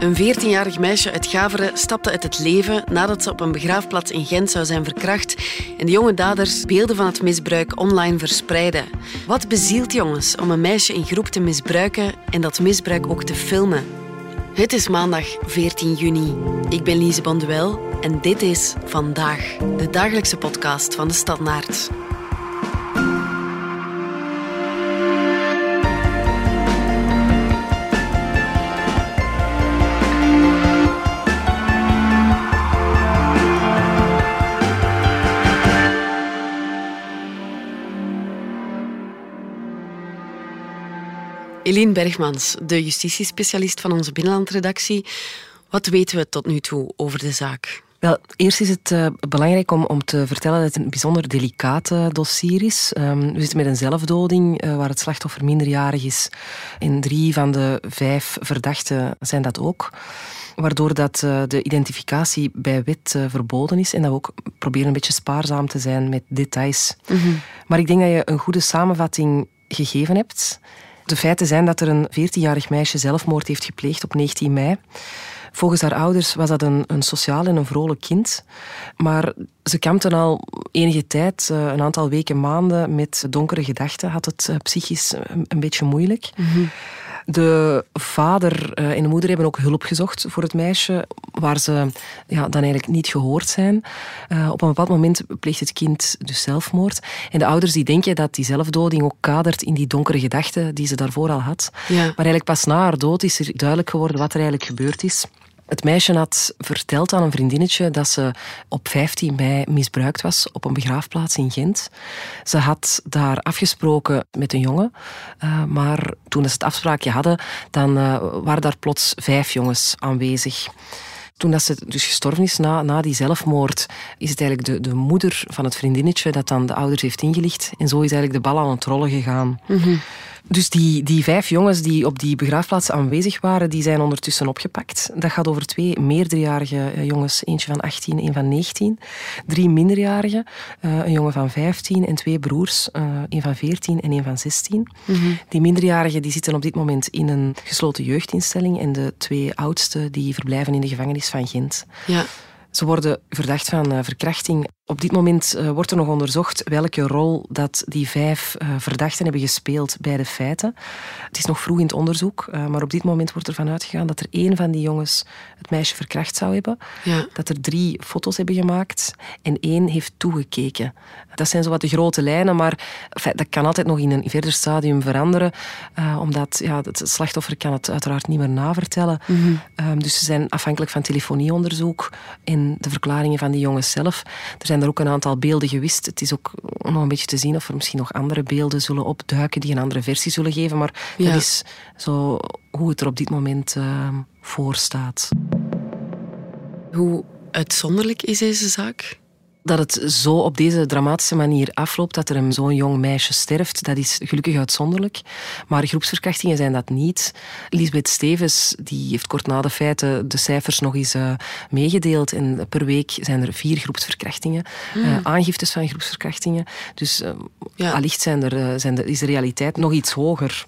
Een 14-jarig meisje uit Gaveren stapte uit het leven nadat ze op een begraafplaats in Gent zou zijn verkracht en de jonge daders beelden van het misbruik online verspreiden. Wat bezielt jongens om een meisje in groep te misbruiken en dat misbruik ook te filmen? Het is maandag 14 juni. Ik ben Lise Bonduel en dit is Vandaag, de dagelijkse podcast van de Stad Eline Bergmans, de justitiespecialist van onze binnenlandredactie. Wat weten we tot nu toe over de zaak? Wel, eerst is het uh, belangrijk om, om te vertellen dat het een bijzonder delicaat uh, dossier is. Um, we zitten met een zelfdoding uh, waar het slachtoffer minderjarig is. En drie van de vijf verdachten zijn dat ook. Waardoor dat, de identificatie bij wet verboden is en dat we ook proberen een beetje spaarzaam te zijn met details. Mm -hmm. Maar ik denk dat je een goede samenvatting gegeven hebt. De feiten zijn dat er een 14-jarig meisje zelfmoord heeft gepleegd op 19 mei. Volgens haar ouders was dat een, een sociaal en een vrolijk kind. Maar ze kampte al enige tijd, eh, een aantal weken, maanden, met donkere gedachten. Had het eh, psychisch een beetje moeilijk. -hmm. De vader eh, en de moeder hebben ook hulp gezocht voor het meisje, waar ze ja, dan eigenlijk niet gehoord zijn. Uh, op een bepaald moment pleegt het kind dus zelfmoord. En de ouders die denken dat die zelfdoding ook kadert in die donkere gedachten die ze daarvoor al had. Ja. Maar eigenlijk pas na haar dood is er duidelijk geworden wat er eigenlijk gebeurd is. Het meisje had verteld aan een vriendinnetje dat ze op 15 mei misbruikt was op een begraafplaats in Gent. Ze had daar afgesproken met een jongen, uh, maar toen ze het afspraakje hadden, dan uh, waren daar plots vijf jongens aanwezig. Toen dat ze dus gestorven is na, na die zelfmoord, is het eigenlijk de, de moeder van het vriendinnetje dat dan de ouders heeft ingelicht. En zo is eigenlijk de bal aan het rollen gegaan. Mm. Dus die, die vijf jongens die op die begraafplaats aanwezig waren, die zijn ondertussen opgepakt. Dat gaat over twee meerderjarige jongens. Eentje van 18, een van 19. Drie minderjarigen. een jongen van 15 en twee broers. een van 14 en een van 16. Mm -hmm. Die minderjarigen die zitten op dit moment in een gesloten jeugdinstelling. En de twee oudste die verblijven in de gevangenis van Gent. Ja. Ze worden verdacht van verkrachting. Op dit moment uh, wordt er nog onderzocht welke rol dat die vijf uh, verdachten hebben gespeeld bij de feiten. Het is nog vroeg in het onderzoek, maar op dit moment wordt ervan uitgegaan dat er één van die jongens het meisje verkracht zou hebben. Ja. Dat er drie foto's hebben gemaakt en één heeft toegekeken. Dat zijn zo wat de grote lijnen, maar enfin, dat kan altijd nog in een verder stadium veranderen, omdat ja, het slachtoffer kan het uiteraard niet meer navertellen. Mm -hmm. dus ze zijn afhankelijk van telefonieonderzoek en de verklaringen van die jongens zelf. Er zijn er ook een aantal beelden gewist. Het is ook nog een beetje te zien of er misschien nog andere beelden zullen opduiken die een andere versie zullen geven. Maar ja. dat is zo hoe het er op dit moment uh, voor staat. Hoe uitzonderlijk is deze zaak? Dat het zo op deze dramatische manier afloopt, dat er zo'n jong meisje sterft, dat is gelukkig uitzonderlijk. Maar groepsverkrachtingen zijn dat niet. Lisbeth Stevens die heeft kort na de feiten de cijfers nog eens uh, meegedeeld. En per week zijn er vier groepsverkrachtingen, mm. uh, aangiftes van groepsverkrachtingen. Dus uh, ja. allicht zijn er, zijn de, is de realiteit nog iets hoger.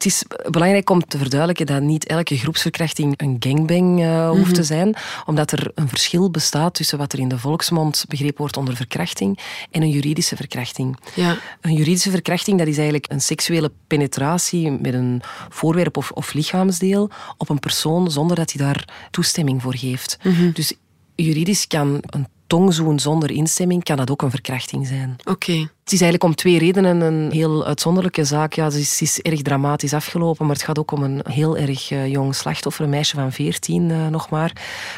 Het is belangrijk om te verduidelijken dat niet elke groepsverkrachting een gangbang uh, hoeft mm-hmm. te zijn, omdat er een verschil bestaat tussen wat er in de volksmond begrepen wordt onder verkrachting en een juridische verkrachting. Ja. Een juridische verkrachting dat is eigenlijk een seksuele penetratie met een voorwerp of, of lichaamsdeel op een persoon zonder dat hij daar toestemming voor geeft. Mm-hmm. Dus juridisch kan een tongzoen zonder instemming, kan dat ook een verkrachting zijn. Oké. Okay. Het is eigenlijk om twee redenen een heel uitzonderlijke zaak. Ja, het is, erg dramatisch afgelopen, maar het gaat ook om een heel erg uh, jong slachtoffer, een meisje van 14 uh, nog maar.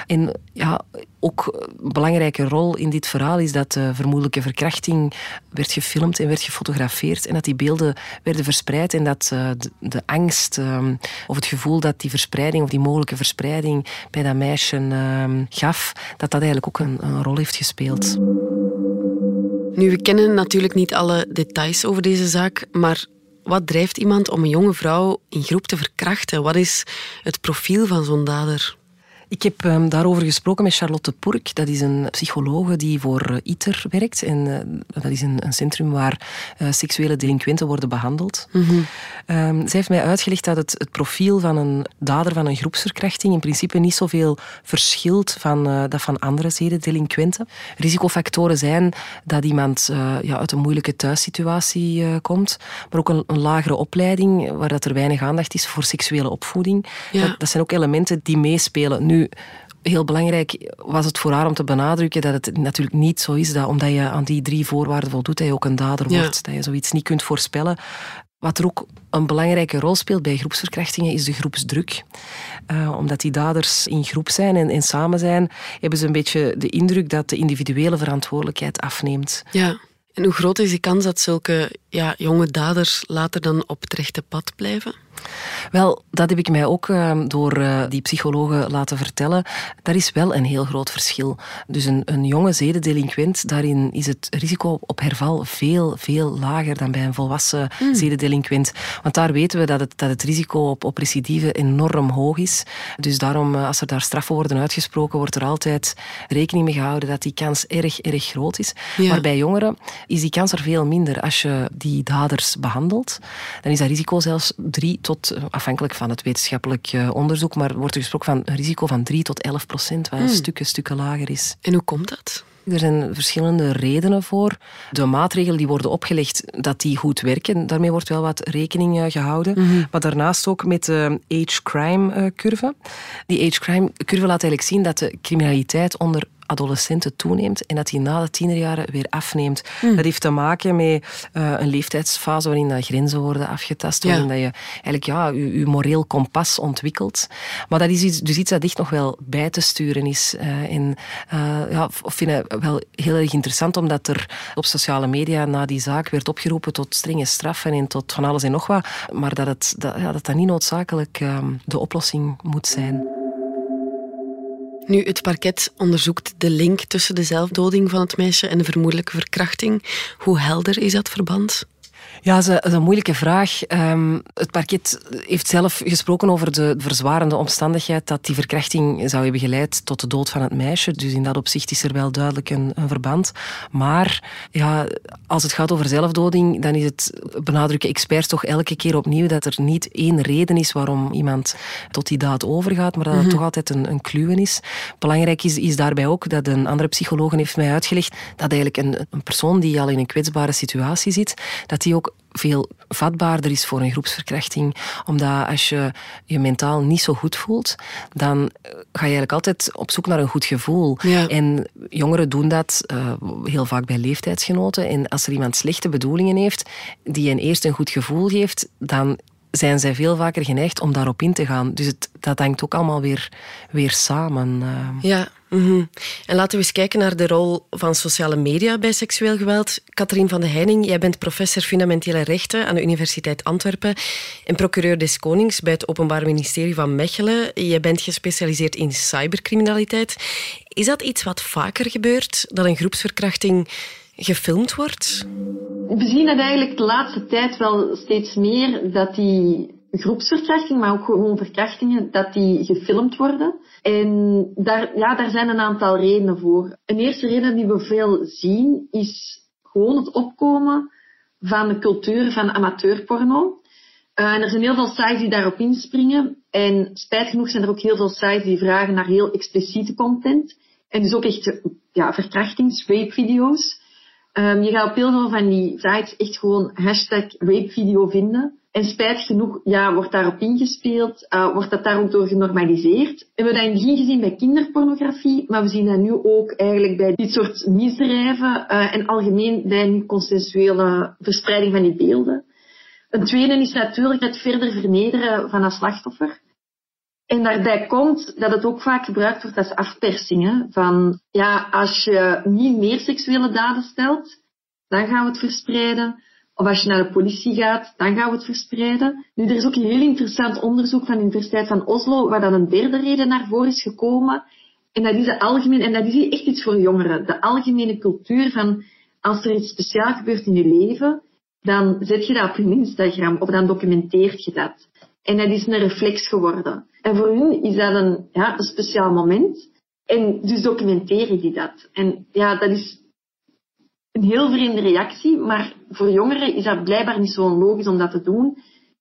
En ja, ook een belangrijke rol in dit verhaal is dat de vermoedelijke verkrachting werd gefilmd en werd gefotografeerd en dat die beelden werden verspreid en dat de, angst um, of het gevoel dat die verspreiding of die mogelijke verspreiding bij dat meisje um, gaf, dat dat eigenlijk ook een, een rol heeft gespeeld. Nu, we kennen natuurlijk niet alle details over deze zaak, maar wat drijft iemand om een jonge vrouw in groep te verkrachten? Wat is het profiel van zo'n dader? Ik heb um, daarover gesproken met Charlotte Purk. Dat is een psychologe die voor uh, ITER werkt. En uh, dat is een, een centrum waar uh, seksuele delinquenten worden behandeld. Mm -hmm. um, zij heeft mij uitgelegd dat het, het, profiel van een dader van een groepsverkrachting in principe niet zoveel verschilt van dat van andere zedendelinquenten. Risicofactoren zijn dat iemand ja, uit een moeilijke thuissituatie komt, maar ook een, een, lagere opleiding waar dat er weinig aandacht is voor seksuele opvoeding. Ja. Dat, dat zijn ook elementen die meespelen. Nu, heel belangrijk was het voor haar om te benadrukken dat het natuurlijk niet zo is dat omdat je aan die drie voorwaarden voldoet, dat je ook een dader wordt. Dat je zoiets niet kunt voorspellen. Wat er ook een belangrijke rol speelt bij groepsverkrachtingen is de groepsdruk. Uh, omdat die daders in groep zijn en, en samen zijn, hebben ze een beetje de indruk dat de individuele verantwoordelijkheid afneemt. Ja. En hoe groot is de kans dat zulke ja, jonge daders later dan op het rechte pad blijven? Wel, dat heb ik mij ook uh, door uh, die psychologen laten vertellen. Daar is wel een heel groot verschil. Dus een, een jonge zedendelinquent, daarin is het risico op herval veel, veel lager dan bij een volwassen mm. zedendelinquent. Want daar weten we dat het, dat het risico op, op recidive enorm hoog is. Dus daarom, uh, als er daar straffen worden uitgesproken, wordt er altijd rekening mee gehouden dat die kans erg, erg groot is. Ja. Maar bij jongeren is die kans er veel minder. Als je die daders behandelt, dan is dat risico zelfs drie tot, eh, afhankelijk van het wetenschappelijk eh, onderzoek, maar wordt er gesproken van een risico van 3 tot 11 procent, wat een hmm. stukken, stukken lager is. En hoe komt dat? Er zijn verschillende redenen voor. De maatregelen die worden opgelegd, dat die goed werken, daarmee wordt wel wat rekening eh, gehouden. Mm -hmm. Maar daarnaast ook met de age crime curve. Die age crime curve laat eigenlijk zien dat de criminaliteit onder adolescenten toeneemt en dat die na de tienerjaren weer afneemt. Mm. Dat heeft te maken met uh, een leeftijdsfase waarin dat grenzen worden afgetast, waarin dat je eigenlijk ja, je, je, moreel kompas ontwikkelt. Maar dat is iets, dus iets dat echt nog wel bij te sturen is. Uh, en uh, ja, vind het wel heel erg interessant, omdat er op sociale media na die zaak werd opgeroepen tot strenge straffen en tot van alles en nog wat, maar dat het, dat, ja, dat, dat niet noodzakelijk um, de oplossing moet zijn. Nu, het parket onderzoekt de link tussen de zelfdoding van het meisje en de vermoedelijke verkrachting. Hoe helder is dat verband? Ja, dat is een moeilijke vraag. Um, het parket heeft zelf gesproken over de verzwarende omstandigheid dat die verkrachting zou hebben geleid tot de dood van het meisje. Dus in dat opzicht is er wel duidelijk een, een verband. Maar ja, als het gaat over zelfdoding, dan is het, benadrukken experts toch elke keer opnieuw dat er niet één reden is waarom iemand tot die daad overgaat, maar dat het mm -hmm. toch altijd een, een kluwen is. Belangrijk is, is daarbij ook dat een andere psycholoog heeft mij uitgelegd dat eigenlijk een, een persoon die al in een kwetsbare situatie zit, dat die ook veel vatbaarder is voor een groepsverkrachting. Omdat als je je mentaal niet zo goed voelt, dan ga je eigenlijk altijd op zoek naar een goed gevoel. Ja. En jongeren doen dat uh, heel vaak bij leeftijdsgenoten. En als er iemand slechte bedoelingen heeft, die een eerst een goed gevoel geeft, dan zijn zij veel vaker geneigd om daarop in te gaan. Dus het, dat hangt ook allemaal weer, weer samen. Uh. Ja. -hmm. En laten we eens kijken naar de rol van sociale media bij seksueel geweld. Katrien van de Heining, jij bent professor fundamentele rechten aan de Universiteit Antwerpen en procureur des Konings bij het Openbaar Ministerie van Mechelen. Je bent gespecialiseerd in cybercriminaliteit. Is dat iets wat vaker gebeurt, dat een groepsverkrachting gefilmd wordt? We zien dat eigenlijk de laatste tijd wel steeds meer dat die groepsverkrachting, maar ook gewoon verkrachtingen, dat die gefilmd worden. En daar, ja, daar zijn een aantal redenen voor. Een eerste reden die we veel zien is gewoon het opkomen van de cultuur van amateurporno. Uh, en er zijn heel veel sites die daarop inspringen. En spijt genoeg zijn er ook heel veel sites die vragen naar heel expliciete content. En dus ook echt ja, verkrachtings, rape-video's. Um, je gaat op heel veel van die sites echt gewoon hashtag rape-video vinden. En spijt genoeg ja, wordt daarop ingespeeld, uh, wordt dat daar ook door genormaliseerd. We hebben dat in het begin gezien bij kinderpornografie, maar we zien dat nu ook eigenlijk bij dit soort misdrijven uh, en algemeen bij consensuele verspreiding van die beelden. Een tweede is natuurlijk het verder vernederen van een slachtoffer. En daarbij komt dat het ook vaak gebruikt wordt als afpersing. Van, ja, als je niet meer seksuele daden stelt, dan gaan we het verspreiden. Of als je naar de politie gaat, dan gaan we het verspreiden. Nu, er is ook een heel interessant onderzoek van de Universiteit van Oslo, waar dan een derde reden naar voren is gekomen. En dat is de algemeen, en dat is echt iets voor jongeren. De algemene cultuur van, als er iets speciaals gebeurt in je leven, dan zet je dat op je Instagram, of dan documenteert je dat. En dat is een reflex geworden. En voor hun is dat een, ja, een speciaal moment. En dus documenteren die dat. En ja, dat is een heel vreemde reactie, maar voor jongeren is dat blijkbaar niet zo logisch om dat te doen.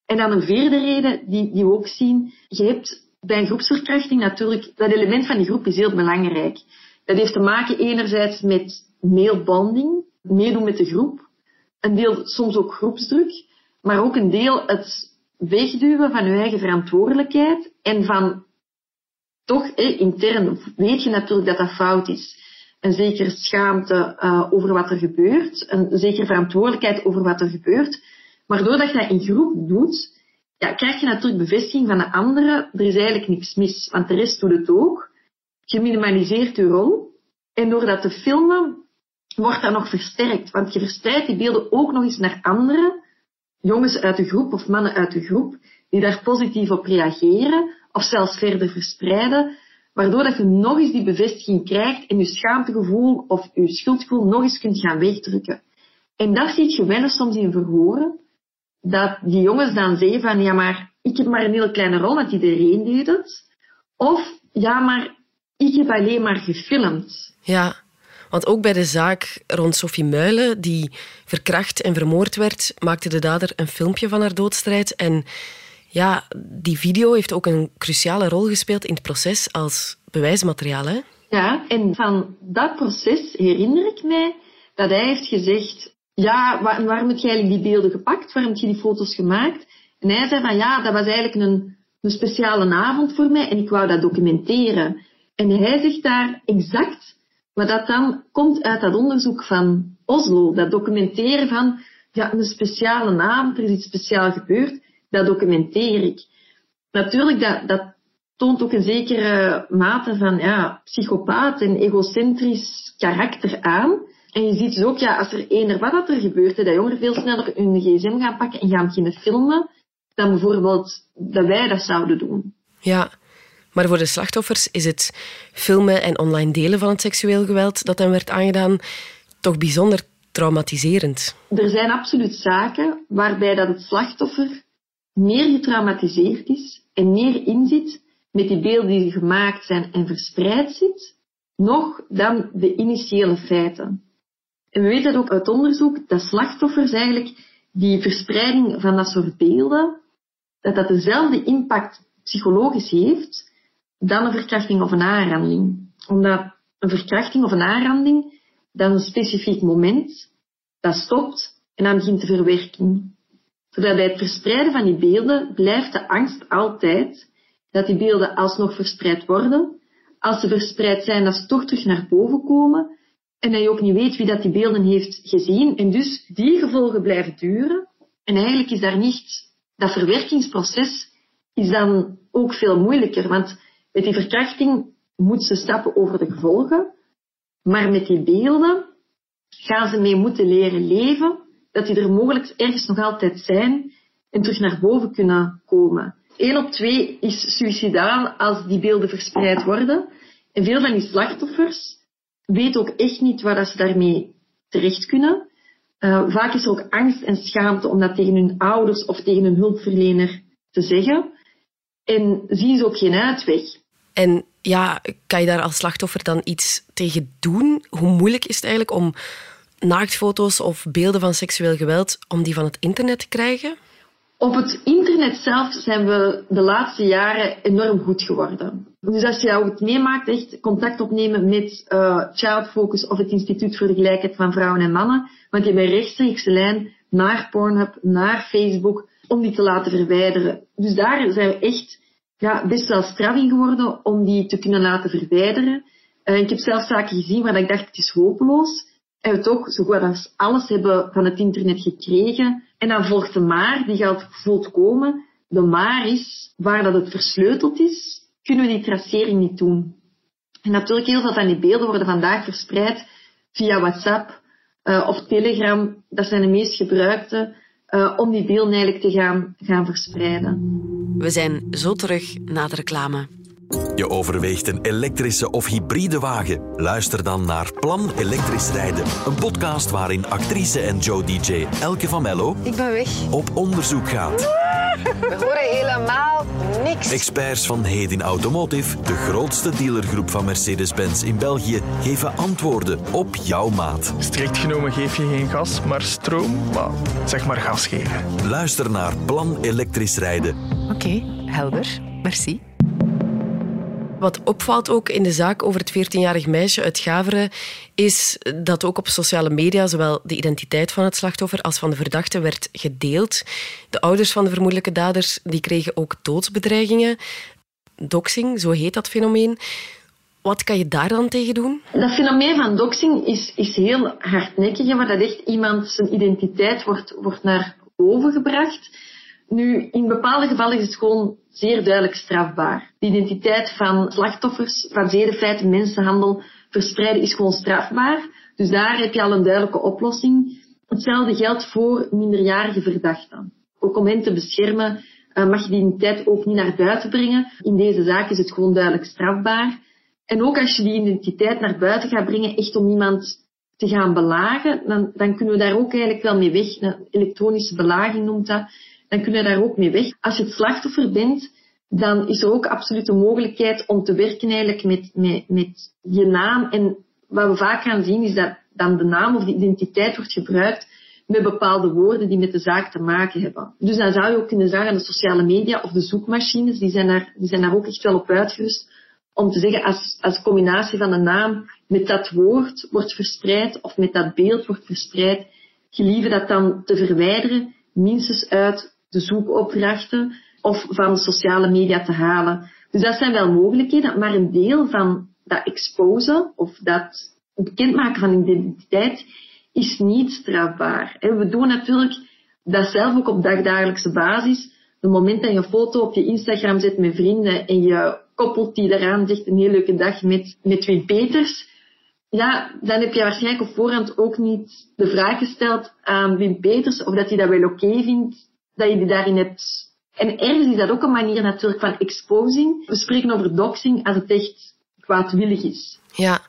En dan een vierde reden die, die we ook zien. Je hebt bij een groepsverkrachting natuurlijk, dat element van die groep is heel belangrijk. Dat heeft te maken enerzijds met mailbonding, meedoen met de groep. Een deel soms ook groepsdruk, maar ook een deel het wegduwen van je eigen verantwoordelijkheid en van toch eh, intern weet je natuurlijk dat dat fout is. Een zekere schaamte uh, over wat er gebeurt, een zekere verantwoordelijkheid over wat er gebeurt. Maar doordat je dat in groep doet, ja, krijg je natuurlijk bevestiging van de anderen. Er is eigenlijk niks mis, want de rest doet het ook. Je minimaliseert je rol. En door dat te filmen, wordt dat nog versterkt. Want je verspreidt die beelden ook nog eens naar anderen, jongens uit de groep of mannen uit de groep, die daar positief op reageren of zelfs verder verspreiden, waardoor dat je nog eens die bevestiging krijgt en je schaamtegevoel of je schuldgevoel nog eens kunt gaan wegdrukken. En dat ziet je wel soms in verhoren, dat die jongens dan zeggen van, ja maar, ik heb maar een hele kleine rol, want iedereen deed het. Of, ja maar, ik heb alleen maar gefilmd. Ja, want ook bij de zaak rond Sophie Muilen, die verkracht en vermoord werd, maakte de dader een filmpje van haar doodstrijd. En ja, die video heeft ook een cruciale rol gespeeld in het proces als bewijsmateriaal. Hè? Ja, en van dat proces herinner ik mij dat hij heeft gezegd ja, waar, waarom heb je eigenlijk die beelden gepakt? Waarom heb je die foto's gemaakt? En hij zei van ja, dat was eigenlijk een, een speciale avond voor mij en ik wou dat documenteren. En hij zegt daar exact wat dat dan komt uit dat onderzoek van Oslo. Dat documenteren van ja, een speciale avond, er is iets speciaals gebeurd, dat documenteer ik. Natuurlijk, dat, dat toont ook een zekere mate van ja, psychopaat en egocentrisch karakter aan. En je ziet dus ook, ja, als er eender wat dat er gebeurt, dat jongeren veel sneller hun gsm gaan pakken en gaan beginnen filmen, dan bijvoorbeeld dat wij dat zouden doen. Ja, maar voor de slachtoffers is het filmen en online delen van het seksueel geweld dat hen werd aangedaan toch bijzonder traumatiserend. Er zijn absoluut zaken waarbij dat het slachtoffer meer getraumatiseerd is en meer inzit met die beelden die gemaakt zijn en verspreid zit, nog dan de initiële feiten. En we weten ook uit onderzoek dat slachtoffers eigenlijk die verspreiding van dat soort beelden, dat dat dezelfde impact psychologisch heeft dan een verkrachting of een aanranding. Omdat een verkrachting of een aanranding, is een specifiek moment, dat stopt en dan begint de verwerking. Zodat bij het verspreiden van die beelden blijft de angst altijd dat die beelden alsnog verspreid worden. Als ze verspreid zijn, dat ze toch terug naar boven komen en dat je ook niet weet wie dat die beelden heeft gezien. En dus die gevolgen blijven duren. En eigenlijk is daar niet, dat verwerkingsproces is dan ook veel moeilijker. Want met die verkrachting moet ze stappen over de gevolgen. Maar met die beelden gaan ze mee moeten leren leven. Dat die er mogelijk ergens nog altijd zijn en terug naar boven kunnen komen. 1 op 2 is suicidaal als die beelden verspreid worden. En veel van die slachtoffers weet ook echt niet waar ze daarmee terecht kunnen. Uh, vaak is er ook angst en schaamte om dat tegen hun ouders of tegen een hulpverlener te zeggen. En zien ze ook geen uitweg. En ja, kan je daar als slachtoffer dan iets tegen doen? Hoe moeilijk is het eigenlijk om naaktfoto's of beelden van seksueel geweld, om die van het internet te krijgen? Op het internet zelf zijn we de laatste jaren enorm goed geworden. Dus als je het meemaakt, echt contact opnemen met uh, Child Focus of het Instituut voor de Gelijkheid van Vrouwen en Mannen, want je bent rechtstreeks lijn naar Pornhub, naar Facebook, om die te laten verwijderen. Dus daar zijn we echt ja, best wel straf geworden om die te kunnen laten verwijderen. Uh, ik heb zelf zaken gezien waar ik dacht, het is hopeloos. En we toch zo goed als alles hebben van het internet gekregen. En dan volgt de maar, die gaat voelt komen. De maar is, waar dat het versleuteld is, kunnen we die tracering niet doen. En natuurlijk, heel veel van die beelden worden vandaag verspreid via WhatsApp uh, of Telegram. Dat zijn de meest gebruikte uh, om die beelden eigenlijk te gaan, gaan verspreiden. We zijn zo terug na de reclame. Je overweegt een elektrische of hybride wagen? Luister dan naar Plan Elektrisch Rijden. Een podcast waarin actrice en Joe DJ Elke van Mello Ik ben weg. op onderzoek gaat. We horen helemaal niks. Experts van Hedin Automotive, de grootste dealergroep van Mercedes-Benz in België, geven antwoorden op jouw maat. Strikt genomen geef je geen gas, maar stroom, maar zeg maar gas geven. Luister naar Plan Elektrisch Rijden. Oké, helder. Merci. Wat opvalt ook in de zaak over het 14-jarig meisje uit Gaveren, is dat ook op sociale media zowel de identiteit van het slachtoffer als van de verdachte werd gedeeld. De ouders van de vermoedelijke daders die kregen ook doodsbedreigingen. Doxing, zo heet dat fenomeen. Wat kan je daar dan tegen doen? Dat fenomeen van doxing is, is heel hardnekkig, waar dat echt iemand zijn identiteit wordt, wordt naar boven gebracht. Nu, in bepaalde gevallen is het gewoon zeer duidelijk strafbaar. De identiteit van slachtoffers van zedenfeiten, mensenhandel verspreiden is gewoon strafbaar. Dus daar heb je al een duidelijke oplossing. Hetzelfde geldt voor minderjarige verdachten. Ook om hen te beschermen uh, mag je die identiteit ook niet naar buiten brengen. In deze zaak is het gewoon duidelijk strafbaar. En ook als je die identiteit naar buiten gaat brengen, echt om iemand te gaan belagen, dan, dan kunnen we daar ook eigenlijk wel mee weg. Elektronische belaging noemt dat dan kun je daar ook mee weg. Als je het slachtoffer bent, dan is er ook absoluut de mogelijkheid om te werken eigenlijk met, met, met je naam. En wat we vaak gaan zien is dat dan de naam of de identiteit wordt gebruikt met bepaalde woorden die met de zaak te maken hebben. Dus dan zou je ook kunnen zeggen, de sociale media of de zoekmachines, die zijn daar, die zijn daar ook echt wel op uitgerust om te zeggen, als, als combinatie van de naam met dat woord wordt verspreid of met dat beeld wordt verspreid, gelieve dat dan te verwijderen, minstens uit de zoekopdrachten of van sociale media te halen. Dus dat zijn wel mogelijkheden, maar een deel van dat exposen of dat bekendmaken van identiteit is niet strafbaar. We doen natuurlijk dat zelf ook op dagdagelijkse basis. De moment dat je een foto op je Instagram zet met vrienden en je koppelt die eraan, zegt een hele leuke dag met, met Wim Peters, ja, dan heb je waarschijnlijk op voorhand ook niet de vraag gesteld aan Wim Peters of dat hij dat wel oké vindt dat je die daarin hebt. En ergens is dat ook een manier natuurlijk van exposing. We spreken over doxing als het echt kwaadwillig is. Ja.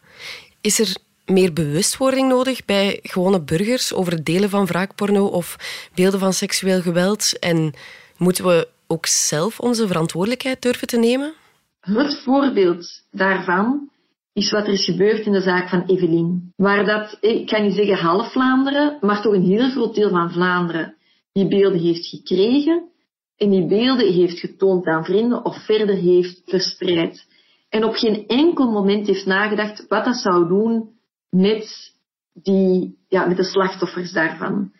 Is er meer bewustwording nodig bij gewone burgers over het delen van wraakporno of beelden van seksueel geweld? En moeten we ook zelf onze verantwoordelijkheid durven te nemen? Het voorbeeld daarvan is wat er is gebeurd in de zaak van Evelien. Waar dat, ik kan niet zeggen half Vlaanderen, maar toch een heel groot deel van Vlaanderen die beelden heeft gekregen en die beelden heeft getoond aan vrienden of verder heeft verspreid. En op geen enkel moment heeft nagedacht wat dat zou doen met, die, ja, met de slachtoffers daarvan.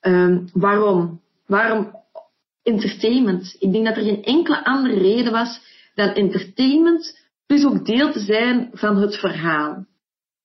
Um, waarom? Waarom entertainment? Ik denk dat er geen enkele andere reden was dan entertainment, plus ook deel te zijn van het verhaal.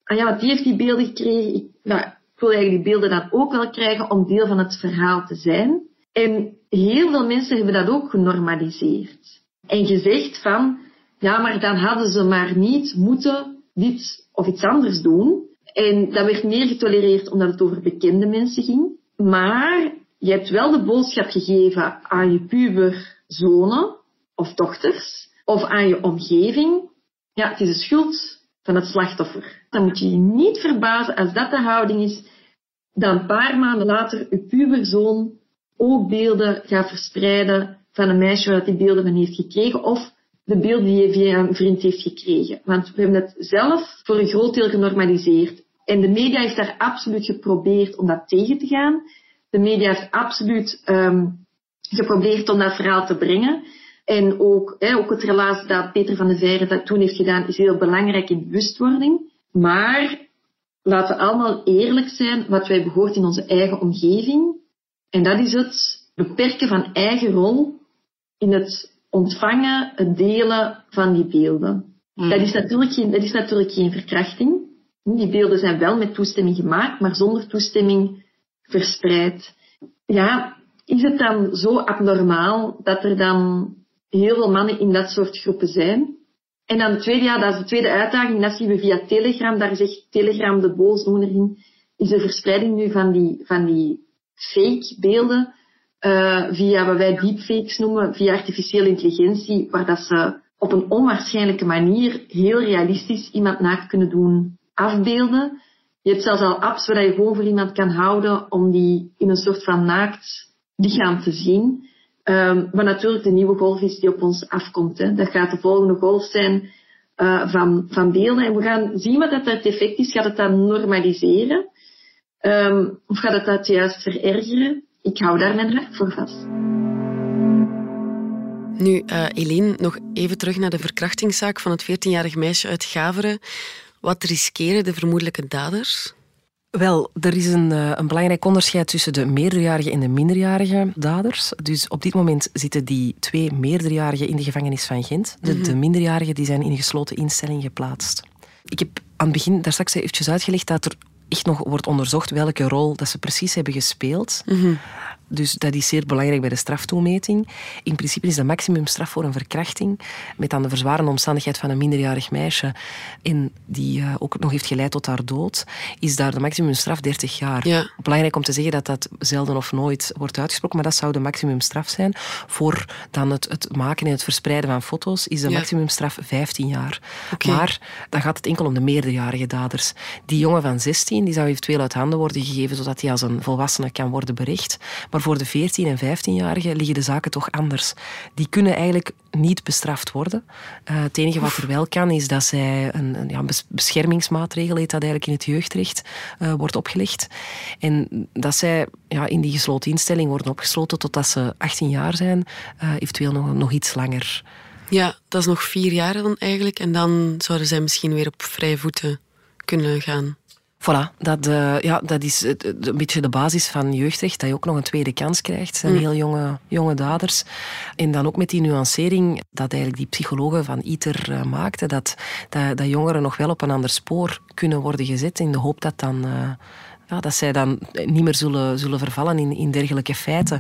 Ah ja, die heeft die beelden gekregen. Nou, wil eigenlijk die beelden dan ook wel krijgen om deel van het verhaal te zijn. En heel veel mensen hebben dat ook genormaliseerd. En gezegd van, ja, maar dan hadden ze maar niet moeten dit of iets anders doen. En dat werd meer getolereerd omdat het over bekende mensen ging. Maar je hebt wel de boodschap gegeven aan je puberzonen of dochters of aan je omgeving. Ja, het is de schuld van het slachtoffer. Dan moet je je niet verbazen als dat de houding is dat een paar maanden later uw puberzoon ook beelden gaat verspreiden van een meisje waar die beelden van heeft gekregen of de beelden die je via een vriend heeft gekregen. Want we hebben het zelf voor een groot deel genormaliseerd. En de media heeft daar absoluut geprobeerd om dat tegen te gaan. De media heeft absoluut um, geprobeerd om dat verhaal te brengen. En ook, hè, ook het relaas dat Peter van de Veire dat toen heeft gedaan, is heel belangrijk in bewustwording. Maar laten we allemaal eerlijk zijn wat wij behoort in onze eigen omgeving. En dat is het beperken van eigen rol in het ontvangen, het delen van die beelden. Hmm. Dat, is natuurlijk geen, dat is natuurlijk geen verkrachting. Die beelden zijn wel met toestemming gemaakt, maar zonder toestemming verspreid. Ja, is het dan zo abnormaal dat er dan heel veel mannen in dat soort groepen zijn? En dan het tweede, ja, dat is de tweede uitdaging, dat zien we via Telegram. Daar zegt Telegram de boosdoener in, is de verspreiding nu van die, van die fake beelden, uh, via wat wij deepfakes noemen, via artificiële intelligentie, waar dat ze op een onwaarschijnlijke manier heel realistisch iemand naakt kunnen doen afbeelden. Je hebt zelfs al apps waar je gewoon voor iemand kan houden om die in een soort van naakt lichaam te zien. Um, wat natuurlijk de nieuwe golf is die op ons afkomt. Hè. Dat gaat de volgende golf zijn uh, van, van beelden. En we gaan zien wat dat effect is. Gaat het dat normaliseren? Um, of gaat het dat juist verergeren? Ik hou daar mijn hart voor vast. Nu, uh, Eline, nog even terug naar de verkrachtingszaak van het 14-jarig meisje uit Gaveren. Wat riskeren de vermoedelijke daders? Wel, er is een, eh, een, belangrijk onderscheid tussen de meerderjarige en de minderjarige daders. Dus op dit moment zitten die twee meerderjarigen in de gevangenis van Gent. De, mhm. de minderjarigen die zijn in een gesloten instelling geplaatst. Ik heb aan het begin daar straks eventjes uitgelegd dat er echt nog wordt onderzocht welke rol dat ze precies hebben gespeeld. Mm dus dat is zeer belangrijk bij de straftoemeting. In principe is de maximumstraf voor een verkrachting, met dan de verzwarende omstandigheid van een minderjarig meisje, en die uh, ook nog heeft geleid tot haar dood, is daar de maximumstraf 30 jaar. Ja. Belangrijk om te zeggen dat dat zelden of nooit wordt uitgesproken, maar dat zou de maximumstraf zijn. Voor dan het, het maken en het verspreiden van foto's is de ja. maximumstraf 15 jaar. Okay. Maar dan gaat het enkel om de meerderjarige daders. Die jongen van 16 die zou eventueel uit handen worden gegeven zodat hij als een volwassene kan worden bericht. Maar voor de 14- en 15-jarigen liggen de zaken toch anders. Die kunnen eigenlijk niet bestraft worden. Uh, het enige wat er wel kan, is dat zij een, een ja, beschermingsmaatregel, heet dat eigenlijk in het jeugdrecht, uh, wordt opgelegd. En dat zij ja, in die gesloten instelling worden opgesloten totdat ze 18 jaar zijn, uh, eventueel nog, nog iets langer. Ja, dat is nog vier jaar dan eigenlijk. En dan zouden zij misschien weer op vrije voeten kunnen gaan. Voilà, dat, uh, ja, dat is een beetje de basis van jeugdrecht, dat je ook nog een tweede kans krijgt. Zijn mm. heel jonge, jonge daders. En dan ook met die nuancering dat eigenlijk die psychologen van ITER uh, maakten, dat, dat, dat, jongeren nog wel op een ander spoor kunnen worden gezet in de hoop dat, dan, uh, ja, dat zij dan niet meer zullen, zullen vervallen in, in dergelijke feiten.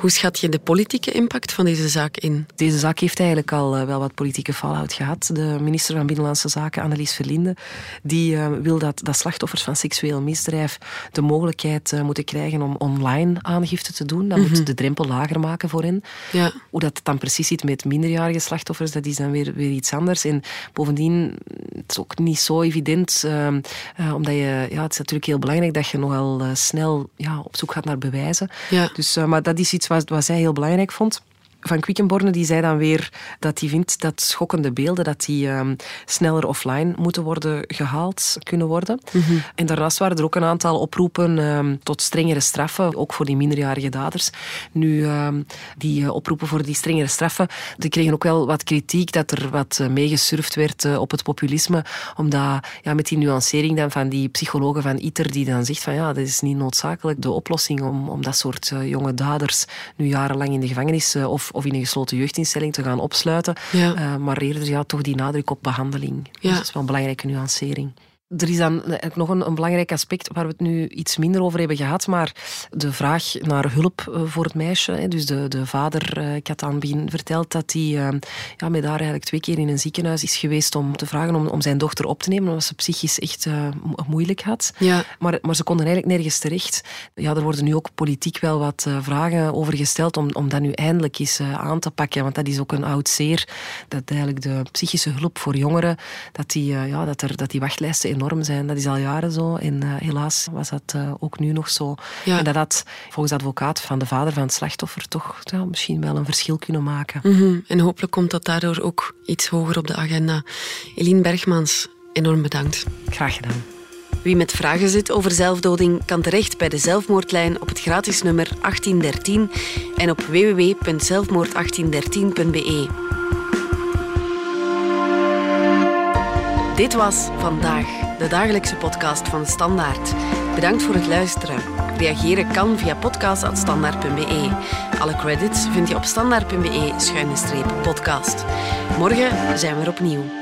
Hoe schat je de politieke impact van deze zaak in? Deze zaak heeft eigenlijk al eh, wel wat politieke fallout gehad. De minister van Binnenlandse Zaken, Annelies Verlinde, die uh, wil dat, dat slachtoffers van seksueel misdrijf de mogelijkheid uh, moeten krijgen om online aangifte te doen. Dat mm -hmm. moet de drempel lager maken voor hen. Ja. Hoe dat dan precies zit met minderjarige slachtoffers, dat is dan weer, weer iets anders. En bovendien, het is ook niet zo evident, omdat je, ja, het is natuurlijk heel belangrijk dat je nogal snel ja, op zoek gaat naar bewijzen. Ja. Dus, maar dat is iets wat, wat zij heel belangrijk vond van Quickenborne die zei dan weer dat hij vindt dat schokkende beelden dat die um, sneller offline moeten worden gehaald kunnen worden. Mm -hmm. En daarnaast waren er ook een aantal oproepen um, tot strengere straffen, ook voor die minderjarige daders. Nu, um, die uh, oproepen voor die strengere straffen, die kregen ook wel wat kritiek dat er wat uh, meegesurfd werd uh, op het populisme, omdat ja, met die nuancering dan van die psychologen van ITER die dan zegt van ja, dat is niet noodzakelijk de oplossing om, om dat soort jonge daders nu jarenlang in de gevangenis of of in een gesloten jeugdinstelling te gaan opsluiten. Ja. Uh, maar eerder ja, toch die nadruk op behandeling. Ja. Dus dat is wel een belangrijke nuancering. Er is dan nog een, een, belangrijk aspect waar we het nu iets minder over hebben gehad, maar de vraag naar hulp eh, voor het meisje. Dus de, de vader, eh, ik had aan het begin verteld dat hij ja, met haar eigenlijk twee keer in een ziekenhuis is geweest om te vragen om, om zijn dochter op te nemen, omdat ze psychisch echt uh, moeilijk had. Ja. Maar, maar ze konden eigenlijk nergens terecht. Ja, er worden nu ook politiek wel wat vragen over gesteld om, om dat nu eindelijk eens aan te pakken, want dat is ook een oud zeer, dat eigenlijk de psychische hulp voor jongeren, dat die, ja, dat er, dat die wachtlijsten enorm zijn. Dat is al jaren zo. En uh, helaas was dat uh, ook nu nog zo. Ja. En dat had volgens de advocaat van de vader van het slachtoffer toch ja, misschien wel een verschil kunnen maken. Mm -hmm. En hopelijk komt dat daardoor ook iets hoger op de agenda. Eline Bergmans, enorm bedankt. Graag gedaan. Wie met vragen zit over zelfdoding kan terecht bij de zelfmoordlijn op het gratis nummer 1813 en op www.zelfmoord1813.be. Dit was Vandaag, de dagelijkse podcast van Standaard. Bedankt voor het luisteren. Reageren kan via podcast.standaard.be. Alle credits vind je op standaard.be-podcast. Morgen zijn we er opnieuw.